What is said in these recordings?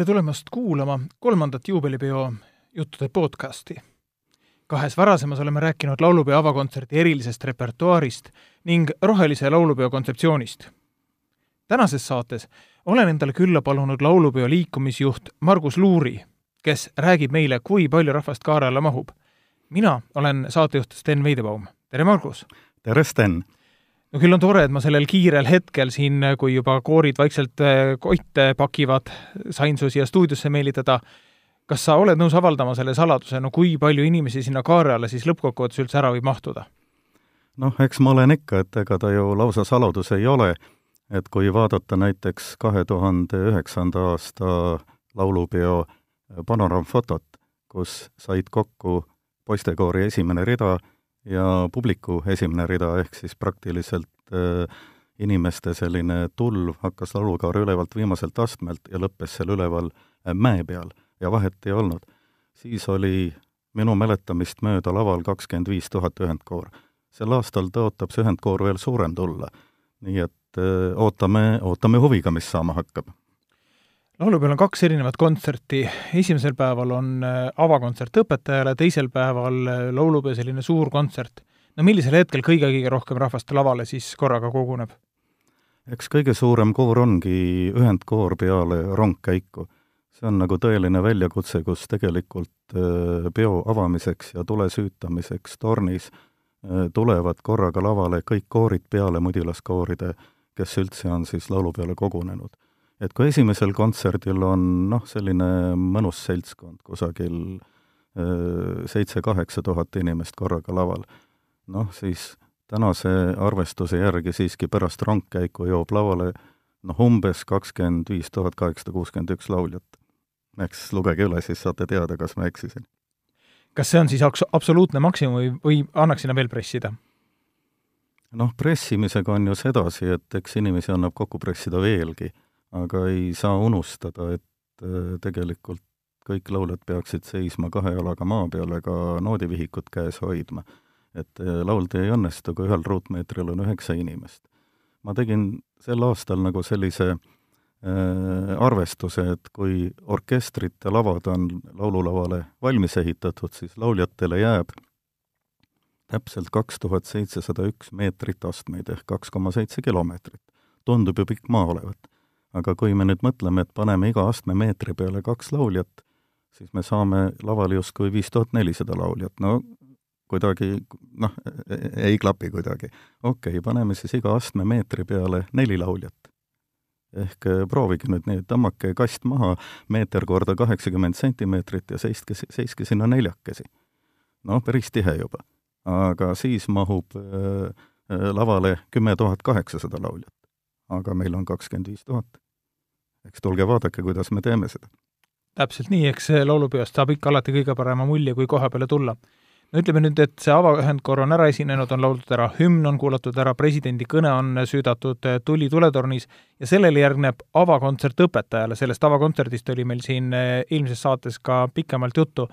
tere tulemast kuulama kolmandat juubelipeo juttude podcasti. kahes varasemas oleme rääkinud laulupeo avakontserdi erilisest repertuaarist ning rohelise laulupeo kontseptsioonist. tänases saates olen endale külla palunud laulupeo liikumisjuht Margus Luuri, kes räägib meile, kui palju rahvast kaare alla mahub. mina olen saatejuht Sten Veidebaum. tere, Margus! tere, Sten! No küll on tore, et ma sellel kiirel hetkel siin, kui juba koorid vaikselt äh, kotte pakivad, sain su siia stuudiosse meelitada. kas sa oled nõus avaldama selle saladuse, no kui palju inimesi sinna kaare alla siis lõppkokkuvõttes üldse ära võib mahtuda? noh, eks ma olen ikka, et ega ta ju lausa saladus ei ole, et kui vaadata näiteks kahe tuhande üheksanda aasta laulupeo panoraamfotot, kus said kokku poistekoori esimene rida ja publiku esimene rida, ehk siis praktiliselt äh, inimeste selline tulv hakkas laulukaare ülevalt viimaselt astmelt ja lõppes seal üleval äh, mäe peal ja vahet ei olnud. siis oli minu mäletamist mööda laval kakskümmend viis tuhat ühendkoor. sel aastal tõotab see ühendkoor veel suurem tulla. nii et äh, ootame, ootame huviga, mis saama hakkab laulupeol on kaks erinevat kontserti, esimesel päeval on äh, avakontsert õpetajale, teisel päeval äh, laulupeo selline suur kontsert. no millisel hetkel kõige-kõige rohkem rahvast lavale siis korraga koguneb? eks kõige suurem koor ongi ühendkoor peale rongkäiku. see on nagu tõeline väljakutse, kus tegelikult äh, peo avamiseks ja tule süütamiseks tornis tulevad korraga lavale kõik koorid peale mudilaskooride, kes üldse on siis laulupeole kogunenud et kui esimesel kontserdil on noh, selline mõnus seltskond, kusagil seitse-kaheksa tuhat inimest korraga laval, noh siis tänase arvestuse järgi siiski pärast rongkäiku jõuab lavale noh, umbes kakskümmend viis tuhat kaheksasada kuuskümmend üks lauljat. eks lugege üle, siis saate teada, kas ma eksisin. kas see on siis absoluutne maksimum või, või annaks sinna veel pressida? noh, pressimisega on ju sedasi, et eks inimesi annab kokku pressida veelgi aga ei saa unustada, et äh, tegelikult kõik lauljad peaksid seisma kahe jalaga maa peal ega noodivihikut käes hoidma. et äh, laulda ei õnnestu, kui ühel ruutmeetril on üheksa inimest. ma tegin sel aastal nagu sellise äh, arvestuse, et kui orkestrite lavad on laululavale valmis ehitatud, siis lauljatele jääb täpselt kaks tuhat seitsesada üks meetrit astmeid ehk kaks koma seitse kilomeetrit. tundub ju pikk maa olevat aga kui me nüüd mõtleme, et paneme iga astmemeetri peale kaks lauljat, siis me saame lavale justkui viis tuhat nelisada lauljat, no kuidagi noh, ei klapi kuidagi. okei okay,, paneme siis iga astmemeetri peale neli lauljat. ehk eh, proovige nüüd nii, tõmmake kast maha meeter korda kaheksakümmend sentimeetrit ja seiske, seiske sinna neljakesi. noh, päris tihe juba. aga siis mahub äh, lavale kümme tuhat kaheksasada lauljat aga meil on kakskümmend viis tuhat. eks tulge vaadake, kuidas me teeme seda. täpselt nii, eks laulupeost saab ikka alati kõige parema mulje, kui koha peale tulla. no ütleme nüüd, et see avaühendkoor on ära esinenud, on lauldud ära hümn, on kuulatud ära, presidendi kõne on süüdatud Tuli tuletornis ja sellele järgneb avakontsert õpetajale, sellest avakontserdist oli meil siin eelmises saates ka pikemalt juttu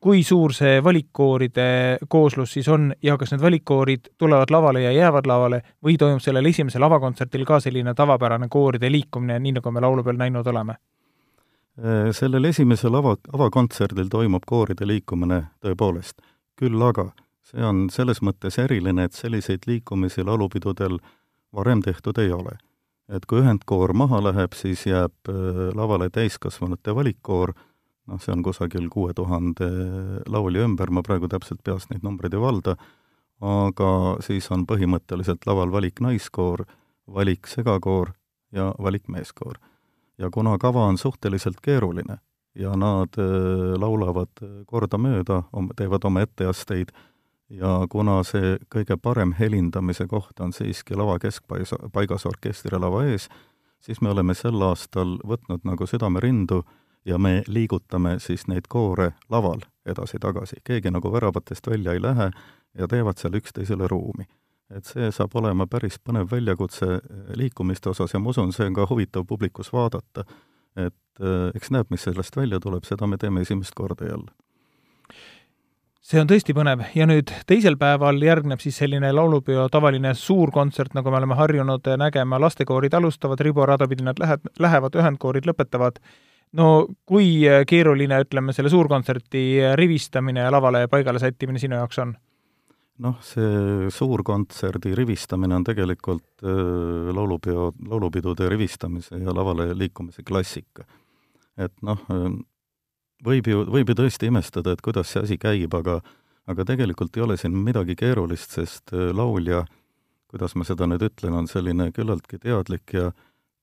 kui suur see valikkooride kooslus siis on ja kas need valikkoorid tulevad lavale ja jäävad lavale või toimub sellel esimesel avakontserdil ka selline tavapärane kooride liikumine, nii nagu me laulupeol näinud oleme? Äh, sellel esimesel ava, avakontserdil toimub kooride liikumine tõepoolest, küll aga see on selles mõttes eriline, et selliseid liikumisi laulupidudel varem tehtud ei ole. et kui ühendkoor maha läheb, siis jääb äh, lavale täiskasvanute valikkoor, noh, see on kusagil kuue tuhande laulja ümber, ma praegu täpselt peast neid numbreid ei valda, aga siis on põhimõtteliselt laval valik naiskoor, valik segakoor ja valik meeskoor. ja kuna kava on suhteliselt keeruline ja nad äh, laulavad kordamööda, teevad oma etteasteid ja kuna see kõige parem helindamise koht on siiski lava keskpaigas, paigas orkestri lava ees, siis me oleme sel aastal võtnud nagu südamerindu ja me liigutame siis neid koore laval edasi-tagasi, keegi nagu väravatest välja ei lähe ja teevad seal üksteisele ruumi. et see saab olema päris põnev väljakutse eh, liikumiste osas ja ma usun, see on ka huvitav publikus vaadata. et äh, eks näeb, mis sellest välja tuleb, seda me teeme esimest korda jälle. See on tõesti põnev. Ja nüüd teisel päeval järgneb siis selline laulupeo tavaline suur kontsert, nagu me oleme harjunud nägema, lastekoorid alustavad, riburada pidi nad lähe-, lähevad, ühendkoorid lõpetavad no kui keeruline, ütleme, selle suurkontserti rivistamine ja lavale paigale sättimine sinu jaoks on? noh, see suurkontserdi rivistamine on tegelikult äh, laulupeo, laulupidude rivistamise ja lavale liikumise klassika. et noh, võib ju, võib ju tõesti imestada, et kuidas see asi käib, aga aga tegelikult ei ole siin midagi keerulist, sest laulja, kuidas ma seda nüüd ütlen, on selline küllaltki teadlik ja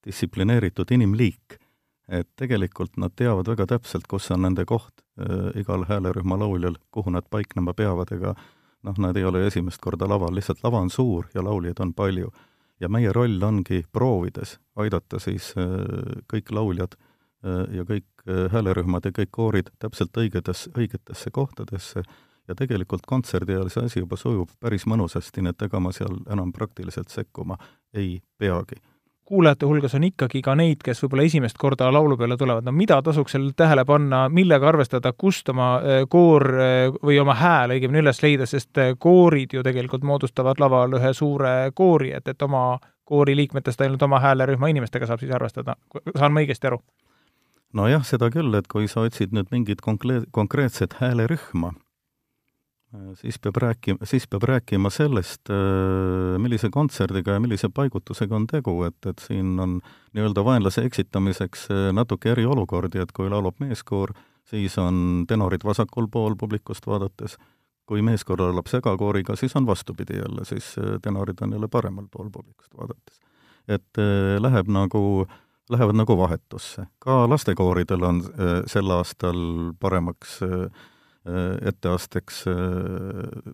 distsiplineeritud inimliik. Et tegelikult nad teavad väga täpselt, kus on nende koht äh, igal häälerühma lauljal, kuhu nad paiknema peavad, ega noh, nad ei ole esimest korda laval, lihtsalt lava on suur ja lauljaid on palju. ja meie roll ongi proovides aidata siis äh, kõik lauljad äh, ja kõik äh, häälerühmad ja kõik koorid täpselt õigetes, õigetesse kohtadesse ja tegelikult kontserdi ajal see asi juba sujub päris mõnusasti, nii et ega ma seal enam praktiliselt sekkuma ei peagi kuulajate hulgas on ikkagi ka neid, kes võib-olla esimest korda laulu peale tulevad, no mida tasuks seal tähele panna, millega arvestada, kust oma äh, koor äh, või oma hääl õigemini üles leida, sest äh, koorid ju tegelikult moodustavad laval ühe suure koori, et, et oma koori liikmetest ainult oma häälerühma inimestega saab siis arvestada, saan ma õigesti aru? nojah, seda küll, et kui sa otsid nüüd mingit konkreet-, konkreetset häälerühma, siis peab rääkima, siis peab rääkima sellest, äh, millise kontserdiga ja millise paigutusega on tegu, et, et siin on nii-öelda vaenlase eksitamiseks äh, natuke eriolukordi, et kui laulab meeskoor, siis on tenorid vasakul pool publikust vaadates, kui meeskoor laulab segakooriga, siis on vastupidi jälle, siis tenorid on jälle paremal pool publikust vaadates. et läheb nagu, lähevad nagu vahetusse. ka lastekooridel on sel aastal paremaks äh, Äh, etteasteks äh,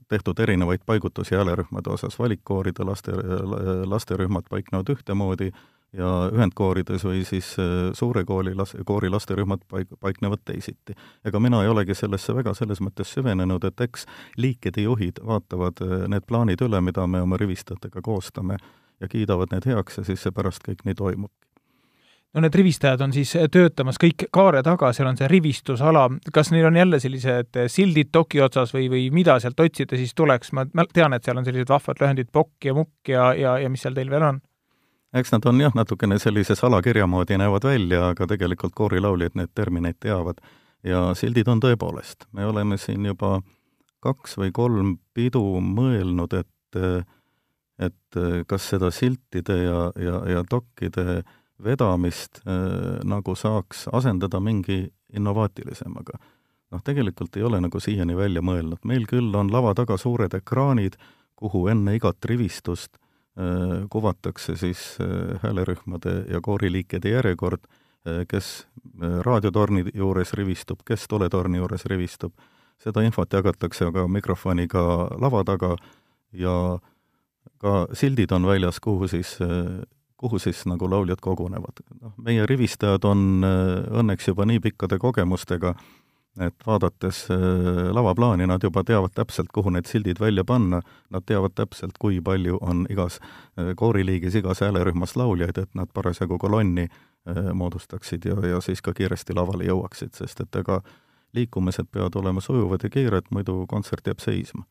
tehtud erinevaid paigutusi häälerühmade osas, valikkooride laste, lasterühmad paiknevad ühtemoodi ja ühendkoorides või siis äh, suure kooli las-, koori lasterühmad paik-, paiknevad teisiti. ega mina ei olegi sellesse väga selles mõttes süvenenud, et eks liikide juhid vaatavad need plaanid üle, mida me oma rivistajatega koostame, ja kiidavad need heaks ja siis see pärast kõik nii toimubki no need rivistajad on siis töötamas kõik kaare taga, seal on see rivistusala, kas neil on jälle sellised sildid toki otsas või, või mida sealt otsida siis tuleks, ma tean, et seal on sellised vahvad lühendid pokk ja mukk ja, ja, ja mis seal teil veel on? eks nad on jah, natukene sellise salakirja moodi näevad välja, aga tegelikult koorilauljad neid termineid teavad. ja sildid on tõepoolest, me oleme siin juba kaks või kolm pidu mõelnud, et et kas seda siltide ja, ja, ja dokkide äh, vedamist äh, nagu saaks asendada mingi innovaatilisemaga. noh, tegelikult ei ole nagu siiani välja mõelnud, meil küll on lava taga suured ekraanid, kuhu enne igat rivistust äh, kuvatakse siis äh, häälerühmade ja kooriliikide järjekord, kes raadiotorni juures rivistub, kes tuletorni juures rivistub, seda infot jagatakse aga mikrofoniga lava taga ja ka sildid on väljas, kuhu siis kuhu siis nagu lauljad kogunevad. noh, meie rivistajad on äh, õnneks juba nii pikkade kogemustega, et vaadates äh, lavaplaani, nad juba teavad täpselt, kuhu need sildid välja panna, nad teavad täpselt, kui palju on igas äh, kooriliigis, igas häälerühmas lauljaid, et nad parasjagu kolonni moodustaksid ja, ja siis ka kiiresti lavale jõuaksid, sest et ega liikumised peavad olema sujuvad ja kiired, muidu kontsert jääb seisma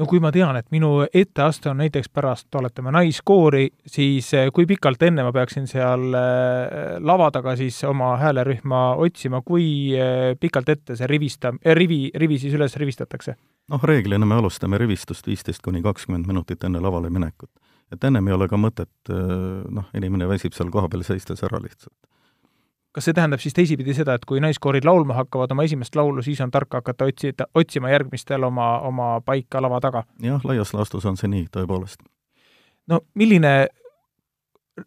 no kui ma tean, et minu etteaste on näiteks pärast, oletame, naiskoori, siis eh, kui pikalt enne ma peaksin seal eh, lava taga siis oma häälerühma otsima, kui eh, pikalt ette see rivista-, rivi, rivi siis üles rivistatakse? noh, reeglina me alustame rivistust viisteist kuni kakskümmend minutit enne lavale minekut. et ennem ei ole ka mõtet, noh, inimene väsib seal kohapeal seistes ära lihtsalt kas see tähendab siis teisipidi seda, et kui naiskoorid laulma hakkavad oma esimest laulu, siis on tark hakata otsida, otsima järgmistel oma, oma paika lava taga? jah, laias laastus on see nii, tõepoolest. no milline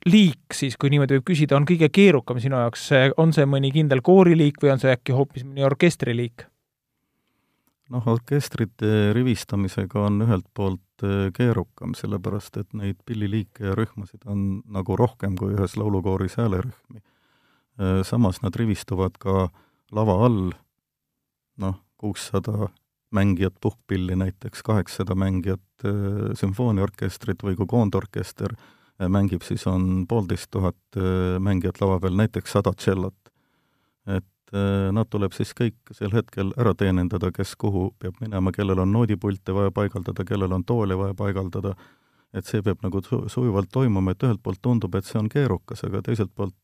liik siis, kui niimoodi võib küsida, on kõige keerukam sinu jaoks, on see mõni kindel kooriliik või on see äkki hoopis mõni orkestriliik? noh, orkestrite rivistamisega on ühelt poolt eh, keerukam, sellepärast et neid pilliliike ja rühmasid on nagu rohkem kui ühes laulukooris häälerühmi Äh, samas nad rivistuvad ka lava all, noh, kuussada mängijat puhkpilli näiteks, kaheksasada mängijat äh, sümfooniaorkestrit või kui koondorkester äh, mängib, siis on poolteist tuhat mängijat lava peal, näiteks sada tšellot. et nad tuleb siis kõik sel hetkel ära teenindada, kes kuhu peab minema, kellel on noodipulte vaja paigaldada, kellel on toole vaja paigaldada, et see peab nagu su-, sujuvalt toimuma, et ühelt poolt tundub, et see on keerukas, aga teiselt poolt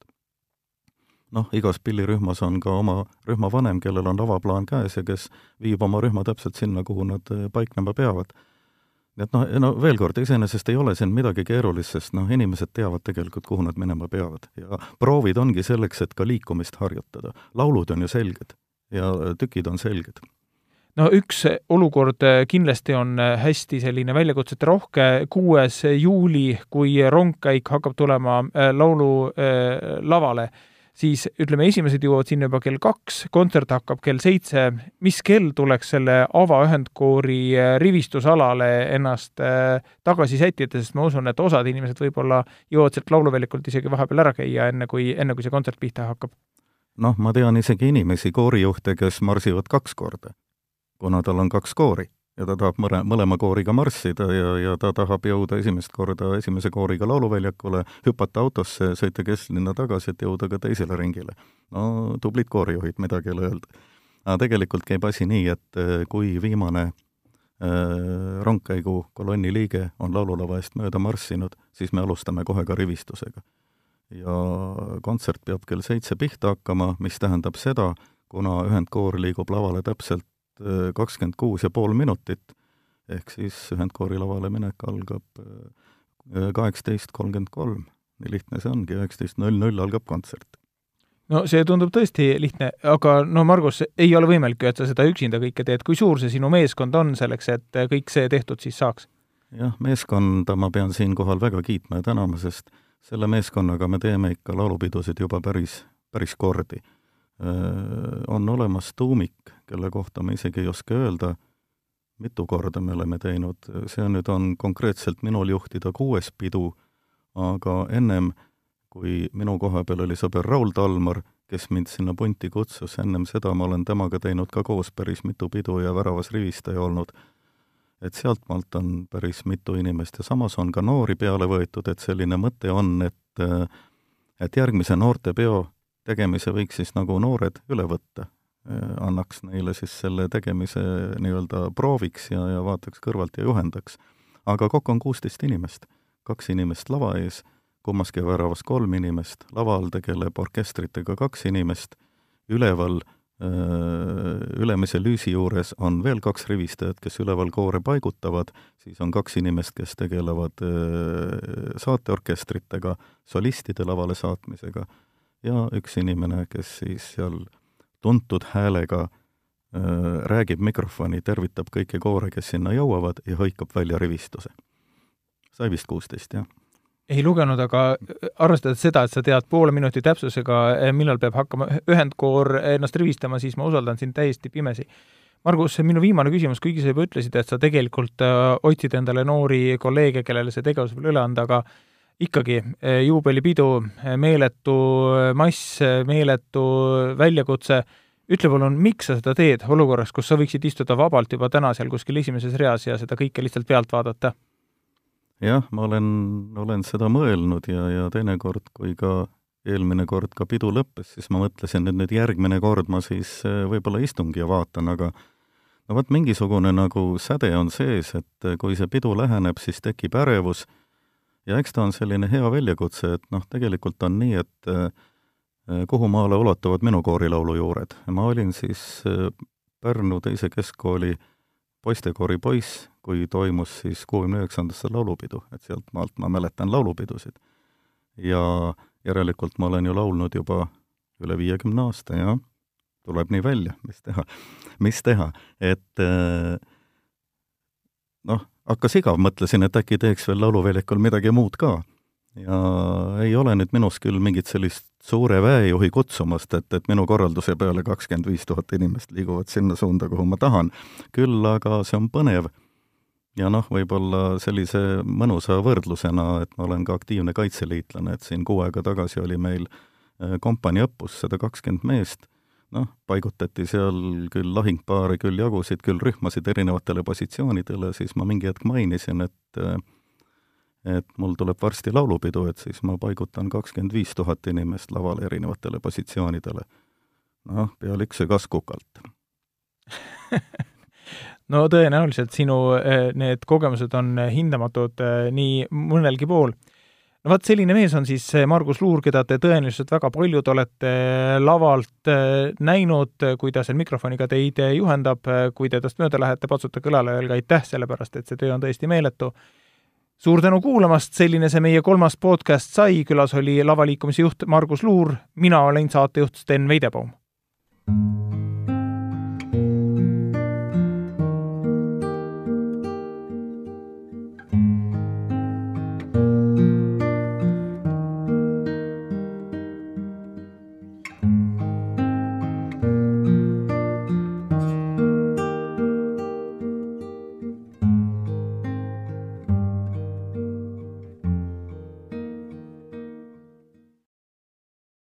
noh, igas pillirühmas on ka oma rühmavanem, kellel on lavaplaan käes ja kes viib oma rühma täpselt sinna, kuhu nad äh, paiknema peavad. et noh, no veel kord, iseenesest ei ole siin midagi keerulist, sest noh, inimesed teavad tegelikult, kuhu nad minema peavad ja proovid ongi selleks, et ka liikumist harjutada. laulud on ju selged ja tükid on selged no üks olukord kindlasti on hästi selline väljakutsete rohke, kuues juuli, kui rongkäik hakkab tulema laululavale äh,, siis ütleme, esimesed jõuavad sinna juba kell kaks, kontsert hakkab kell seitse. mis kell tuleks selle avaühendkoori äh, rivistusalale ennast äh, tagasi sättida, sest ma usun, et osad inimesed võib-olla jõuavad sealt lauluväljakult isegi vahepeal ära käia, enne kui, enne kui see kontsert pihta hakkab? noh, ma tean isegi inimesi, koorijuhte, kes marsivad kaks korda, kuna tal on kaks koori ja ta tahab mõle, mõlema kooriga marssida ja, ja ta tahab jõuda esimest korda esimese kooriga lauluväljakule, hüpata autosse, sõita kesklinna tagasi, et jõuda ka teisele ringile. no tublid koorijuhid, midagi ei ole öelda. aga tegelikult käib asi nii, et eh, kui viimane äh, rongkäigu kolonni liige on laululava eest mööda marssinud, siis me alustame kohe ka rivistusega. ja kontsert peab kell seitse pihta hakkama, mis tähendab seda, kuna ühendkoor liigub lavale täpselt Äh, kakskümmend kuus ja pool minutit, ehk siis ühendkoori lavale minek algab äh, kaheksateist kolmkümmend kolm. nii lihtne see ongi, üheksateist null null algab kontsert. no see tundub tõesti lihtne, aga no Margus, ei ole võimalik ju, et sa seda üksinda kõike teed, kui suur see sinu meeskond on selleks, et kõik see tehtud siis saaks? jah, meeskonda ma pean siinkohal väga kiitma ja tänama, sest selle meeskonnaga me teeme ikka laulupidusid juba päris, päris kordi Äh, on olemas tuumik, kelle kohta ma isegi ei oska öelda, mitu korda me oleme teinud, see nüüd on konkreetselt minul juhtida kuues pidu, aga ennem, kui minu koha peal oli sõber Raul Talmar, kes mind sinna punti kutsus, ennem seda ma olen temaga teinud ka koos päris mitu pidu ja väravas rivistaja olnud. et sealtmaalt on päris mitu inimest ja samas on ka noori peale võetud, et selline mõte on, et et järgmise noortepeo tegemise võiks siis nagu noored üle võtta. Annaks neile siis selle tegemise nii-öelda prooviks ja, ja vaataks kõrvalt ja juhendaks. aga kokku on kuusteist inimest, kaks inimest lava ees, kummaski väravas kolm inimest, laval tegeleb orkestritega kaks inimest, üleval ülemise lüüsi juures on veel kaks rivistajat, kes üleval koore paigutavad, siis on kaks inimest, kes tegelevad saateorkestritega, solistide lavale saatmisega. Ja üks inimene, kes siis seal tuntud häälega äh, räägib mikrofoni, tervitab kõiki koore, kes sinna jõuavad ja hõikab välja rivistuse. sai vist kuusteist, jah? ei lugenud, aga arvestades seda, et sa tead poole minuti täpsusega, eh, millal peab hakkama ühendkoor ennast rivistama, siis ma usaldan sind täiesti pimesi. Margus, minu viimane küsimus, kuigi sa juba ütlesid, et sa tegelikult äh, otsid endale noori kolleege, kellele see tegevus veel üle anda, aga ikkagi eh, juubelipidu, eh, meeletu eh, mass, meeletu väljakutse, ütle palun, miks sa seda teed olukorras, kus sa võiksid istuda vabalt juba täna seal kuskil esimeses reas ja seda kõike lihtsalt pealt vaadata? jah, ma olen, olen seda mõelnud ja, ja teinekord, kui ka eelmine kord ka pidu lõppes, siis ma mõtlesin, et nüüd järgmine kord ma siis võib-olla istungi ja vaatan, aga no vot, mingisugune nagu säde on sees, et kui see pidu läheneb, siis tekib ärevus ja eks ta on selline hea väljakutse, et noh, tegelikult on nii, et äh, kuhu maale ulatuvad minu koorilaulu juured. ma olin siis äh, Pärnu teise keskkooli poistekoori poiss, kui toimus siis kuuekümne üheksandasse laulupidu, et sealt maalt ma mäletan laulupidusid. ja järelikult ma olen ju laulnud juba üle viiekümne aasta ja tuleb nii välja, mis teha, mis teha, et äh, noh, hakkas igav, mõtlesin, et äkki teeks veel Lauluväljakul midagi muud ka. ja ei ole nüüd minus küll mingit sellist suure väejuhi kutsumast, et, et minu korralduse peale kakskümmend viis tuhat inimest liiguvad sinna suunda, kuhu ma tahan. küll aga see on põnev ja noh, võib-olla sellise mõnusa võrdlusena, et ma olen ka aktiivne kaitseliitlane, et siin kuu aega tagasi oli meil eh, kompanii õppus sada kakskümmend meest noh, paigutati seal küll lahingpaare, küll jagusid, küll rühmasid erinevatele positsioonidele, siis ma mingi hetk mainisin, et et mul tuleb varsti laulupidu, et siis ma paigutan kakskümmend viis tuhat inimest lavale erinevatele positsioonidele. noh, peale üks söögas kukalt no tõenäoliselt sinu eh, need kogemused on hindamatud eh, nii mõnelgi pool no vot, selline mees on siis Margus Luur, keda te tõenäoliselt väga paljud olete lavalt näinud, kui ta seal mikrofoniga teid juhendab, kui te tast mööda lähete, patsutage õlale ja öelge aitäh, sellepärast et see töö on tõesti meeletu. suur tänu kuulamast, selline see meie kolmas podcast sai, külas oli lavaliikumise juht Margus Luur, mina olen saatejuht Sten Veidebaum